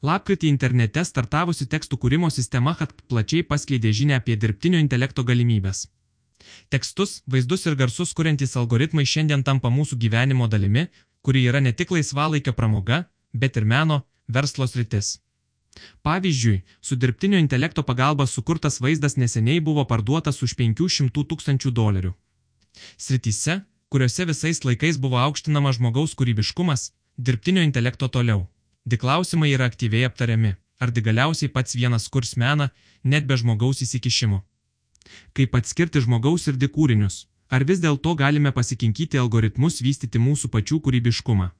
Lapkritį internete startavusi tekstų kūrimo sistema hat plačiai paskleidė žinę apie dirbtinio intelekto galimybės. Tekstus, vaizdus ir garsus kuriantys algoritmai šiandien tampa mūsų gyvenimo dalimi, kuri yra ne tik laisvalaikio pramoga, bet ir meno, verslo sritis. Pavyzdžiui, su dirbtinio intelekto pagalba sukurtas vaizdas neseniai buvo parduotas už 500 tūkstančių dolerių. Srityse, kuriuose visais laikais buvo aukštinama žmogaus kūrybiškumas, dirbtinio intelekto toliau. Di klausimai yra aktyviai aptariami, ar di galiausiai pats vienas kurs meną, net be žmogaus įsikišimo. Kaip atskirti žmogaus ir di kūrinius, ar vis dėlto galime pasikinkyti algoritmus vystyti mūsų pačių kūrybiškumą.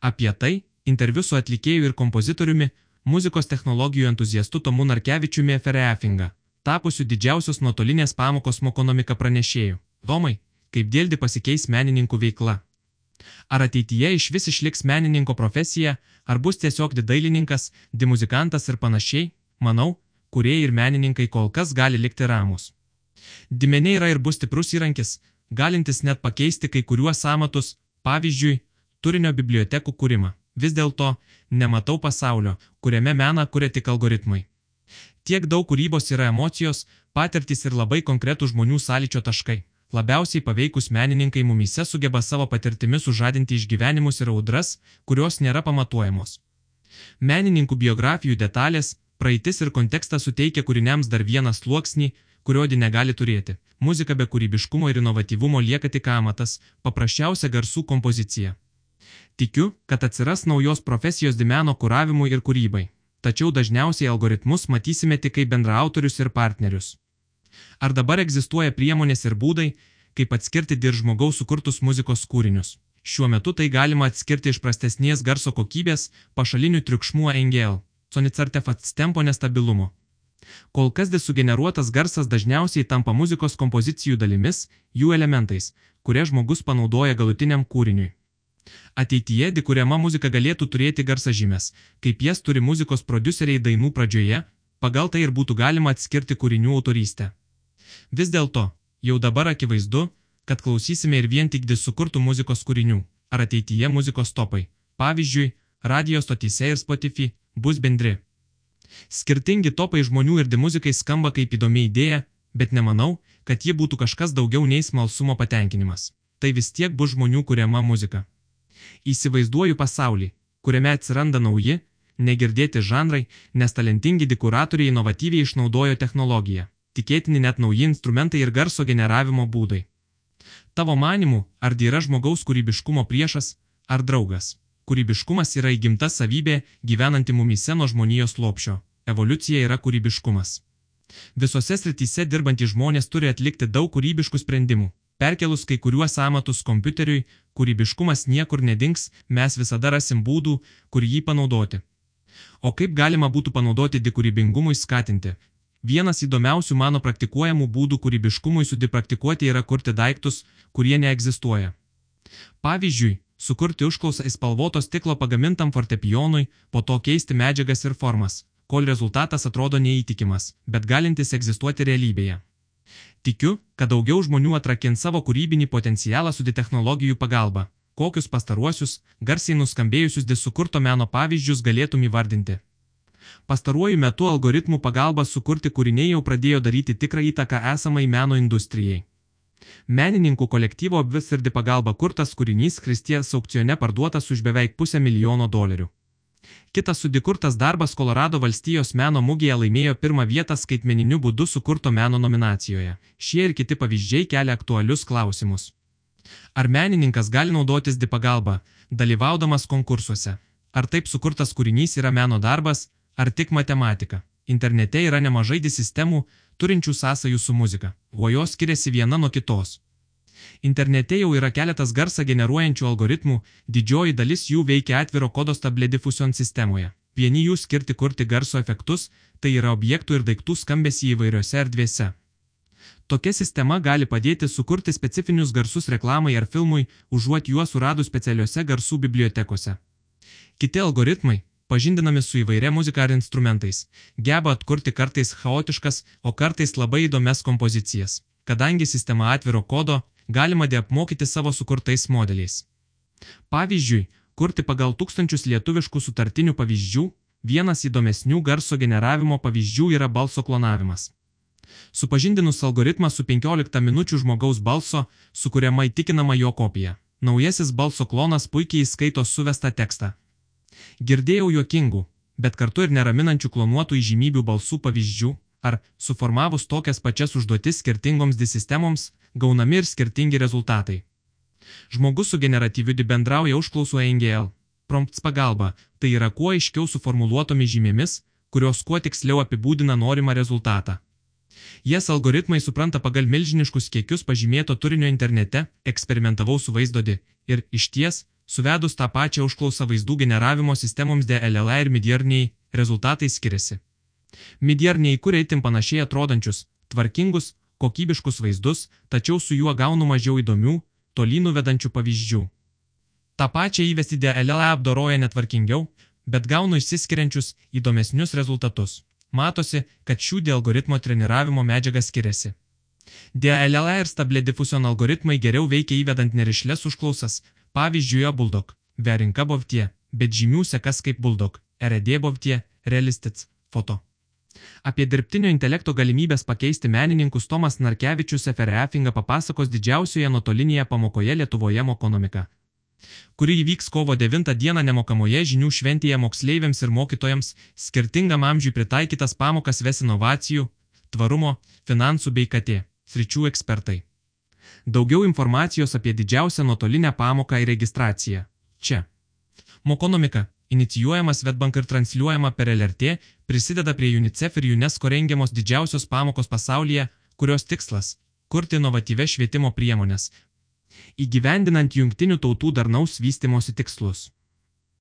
Apie tai interviu su atlikėju ir kompozitoriumi, muzikos technologijų entuziastu Tomu Narkevičiumi Fereafinga, tapusiu didžiausios nuotolinės pamokos mokonomika pranešėjų. Domai, kaip dėldi pasikeis menininkų veikla. Ar ateityje iš vis išliks menininko profesija, ar bus tiesiog didailininkas, dimuzikantas ir panašiai, manau, kurie ir menininkai kol kas gali likti ramus. Dimenė yra ir bus stiprus įrankis, galintis net pakeisti kai kuriuos amatus, pavyzdžiui, turinio bibliotekų kūrimą. Vis dėlto, nematau pasaulio, kuriame meną kuria tik algoritmai. Tiek daug kūrybos yra emocijos, patirtis ir labai konkretų žmonių sąlyčio taškai. Labiausiai paveikus menininkai mumise sugeba savo patirtimi sužadinti išgyvenimus ir audras, kurios nėra pamatuojamos. Menininkų biografijų detalės, praeitis ir kontekstas suteikia kūriniams dar vieną sluoksnį, kurio di negali turėti. Muzika be kūrybiškumo ir inovatyvumo lieka tik amatas, paprasčiausia garsų kompozicija. Tikiu, kad atsiras naujos profesijos dimeno kuravimui ir kūrybai, tačiau dažniausiai algoritmus matysime tik kaip bendraautorius ir partnerius. Ar dabar egzistuoja priemonės ir būdai, kaip atskirti dir žmogaus sukurtus muzikos kūrinius? Šiuo metu tai galima atskirti iš prastesnės garso kokybės, pašalinių triukšmų NGL, Sonic Artefacts tempo nestabilumo. Kol kas desugeneruotas garsas dažniausiai tampa muzikos kompozicijų dalimis, jų elementais, kurie žmogus panaudoja galutiniam kūriniui. Ateityje dikuriama muzika galėtų turėti garsa žymės, kaip jas turi muzikos produceriai dainų pradžioje, pagal tai ir būtų galima atskirti kūrinių autorystę. Vis dėlto, jau dabar akivaizdu, kad klausysime ir vien tik disukurtų muzikos kūrinių, ar ateityje muzikos topai, pavyzdžiui, radio stotyse ir Spotify, bus bendri. Skirtingi topai žmonių ir di muzikai skamba kaip įdomi idėja, bet nemanau, kad ji būtų kažkas daugiau nei smalsumo patenkinimas. Tai vis tiek bus žmonių kuriama muzika. Įsivaizduoju pasaulį, kuriame atsiranda nauji, negirdėti žanrai, nes talentingi dikuratoriai inovatyviai išnaudojo technologiją, tikėtini net nauji instrumentai ir garso generavimo būdai. Tavo manimu, ar tai yra žmogaus kūrybiškumo priešas, ar draugas? Kūrybiškumas yra įgimta savybė, gyvenanti mumise nuo žmonijos lopšio. Evoliucija yra kūrybiškumas. Visose srityse dirbantys žmonės turi atlikti daug kūrybiškų sprendimų, Perkelus kai kuriuos amatus kompiuteriui, kūrybiškumas niekur nedings, mes visada rasim būdų, kur jį panaudoti. O kaip galima būtų panaudoti dikūrybingumui skatinti? Vienas įdomiausių mano praktikuojamų būdų kūrybiškumui sudipraktikuoti yra kurti daiktus, kurie neegzistuoja. Pavyzdžiui, sukurti užklausą į spalvoto stiklo pagamintam fortepijonui, po to keisti medžiagas ir formas, kol rezultatas atrodo neįtikimas, bet galintis egzistuoti realybėje. Tikiu, kad daugiau žmonių atrakins savo kūrybinį potencialą su technologijų pagalba. Kokius pastaruosius, garsiai nuskambėjusius disukurto meno pavyzdžius galėtum įvardinti? Pastaruoju metu algoritmų pagalba sukurti kūriniai jau pradėjo daryti tikrą įtaką esamai meno industrijai. Menininkų kolektyvo Visirdi pagalba kurtas kūrinys Kristijas aukcione parduotas už beveik pusę milijono dolerių. Kitas sudikurtas darbas Kolorado valstijos meno mugėje laimėjo pirmą vietą skaitmeniniu būdu sukurto meno nominacijoje. Šie ir kiti pavyzdžiai kelia aktualius klausimus. Ar menininkas gali naudotis di pagalba, dalyvaudamas konkursuose? Ar taip sukurtas kūrinys yra meno darbas, ar tik matematika? Internete yra nemažai sistemų, turinčių sąsajų su muzika, o jos skiriasi viena nuo kitos. Internete jau yra keletas garsą generuojančių algoritmų, didžioji dalis jų veikia atviro kodo stable diffusion sistemoje. Vieni jų skirti kurti garso efektus, tai yra objektų ir daiktų skambesi įvairiose erdvėse. Tokia sistema gali padėti sukurti specifinius garsus reklamai ar filmui, užuot juos suradus specialiuose garsų bibliotekose. Kiti algoritmai, pažindinami su įvairia muzika ar instrumentais, geba atkurti kartais chaotiškas, o kartais labai įdomias kompozicijas. Kadangi sistema atviro kodo, galima deapmokyti savo sukurtais modeliais. Pavyzdžiui, kurti pagal tūkstančius lietuviškų sutartinių pavyzdžių, Vienas įdomesnių garso generavimo pavyzdžių yra balso klonavimas. Supažindinus algoritmą su 15 minučių žmogaus balso, sukuriama įtikinama jo kopija. Naujasis balso klonas puikiai įskaito suvestą tekstą. Girdėjau juokingų, bet kartu ir neraminančių klonuotų įžymybių balsų pavyzdžių, ar, suformavus tokias pačias užduotis skirtingoms disistemoms, gaunami ir skirtingi rezultatai. Žmogus su generatyviu bendrauja užklausų NGL. Prompts pagalba - tai yra kuo aiškiau suformuluotomis žymėmis, kurios kuo tiksliau apibūdina norimą rezultatą. Jas algoritmai supranta pagal milžiniškus kiekius pažymėto turinio internete, eksperimentavau su vaizdodi ir, iš ties, suvedus tą pačią užklausą vaizdų generavimo sistemoms DLLA ir midjarniai, rezultatai skiriasi. Midjarniai kuria itin panašiai atrodančius, tvarkingus, kokybiškus vaizdus, tačiau su juo gaunu mažiau įdomių, tolynų vedančių pavyzdžių. Ta pačia įvesti DLLA apdoroja netvarkingiau, bet gaunu išsiskiriančius, įdomesnius rezultatus. Matosi, kad šių dėl algoritmo treniravimo medžiaga skiriasi. DLLA ir Stable Diffusion algoritmai geriau veikia įvedant nerišlės užklausas, pavyzdžiui, Bulldog, Verinka Bovtie, bet žymių sekas kaip Bulldog, RD Bovtie, Realistics, Foto. Apie dirbtinio intelekto galimybės pakeisti menininkus Tomas Narkevičius FREFingą papasakos didžiausioje nuotolinėje pamokoje Lietuvoje Mokonomika kuri įvyks kovo 9 dieną nemokamoje žinių šventėje moksleiviams ir mokytojams, skirtingam amžiui pritaikytas pamokas ves inovacijų, tvarumo, finansų bei KT sričių ekspertai. Daugiau informacijos apie didžiausią nuotolinę pamoką ir registraciją. Čia. Mokonomika inicijuojamas Svetbank ir transliuojama per LRT, prisideda prie UNICEF ir UNESCO rengiamos didžiausios pamokos pasaulyje, kurios tikslas - kurti inovatyves švietimo priemonės, įgyvendinant jungtinių tautų darnaus vystimosi tikslus.